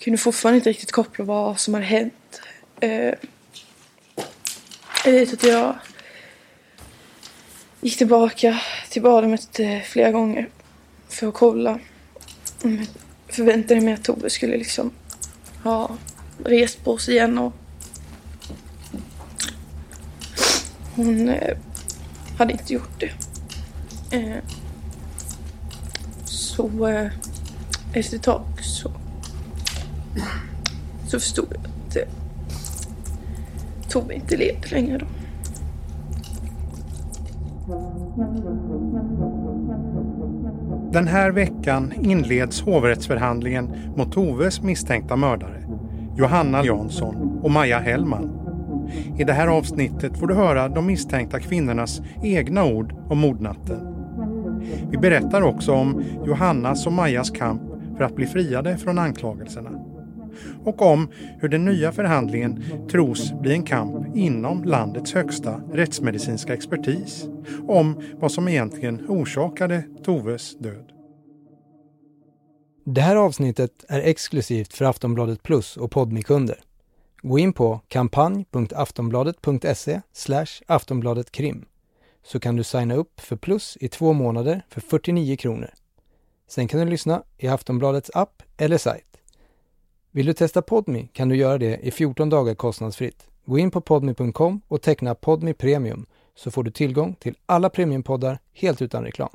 kunde fortfarande inte riktigt koppla vad som hade hänt. Eh, eh jag vet att jag gick tillbaka till badrummet eh, flera gånger för att kolla. Jag förväntade mig att Tove skulle liksom ha rest på sig igen och hon eh, hade inte gjort det. Eh, så eh, efter ett tag så, så förstod jag att eh, Tove inte levde längre då. Den här veckan inleds hovrättsförhandlingen mot Toves misstänkta mördare, Johanna Jansson och Maja Hellman. I det här avsnittet får du höra de misstänkta kvinnornas egna ord om mordnatten. Vi berättar också om Johannas och Majas kamp för att bli friade från anklagelserna. Och om hur den nya förhandlingen tros bli en kamp inom landets högsta rättsmedicinska expertis om vad som egentligen orsakade Toves död. Det här avsnittet är exklusivt för Aftonbladet Plus och Podmikunder. Gå in på kampanj.aftonbladet.se aftonbladetkrim så kan du signa upp för Plus i två månader för 49 kronor. Sen kan du lyssna i Aftonbladets app eller sajt. Vill du testa Podmi kan du göra det i 14 dagar kostnadsfritt. Gå in på podmi.com och teckna Podmi Premium så får du tillgång till alla premiumpoddar helt utan reklam.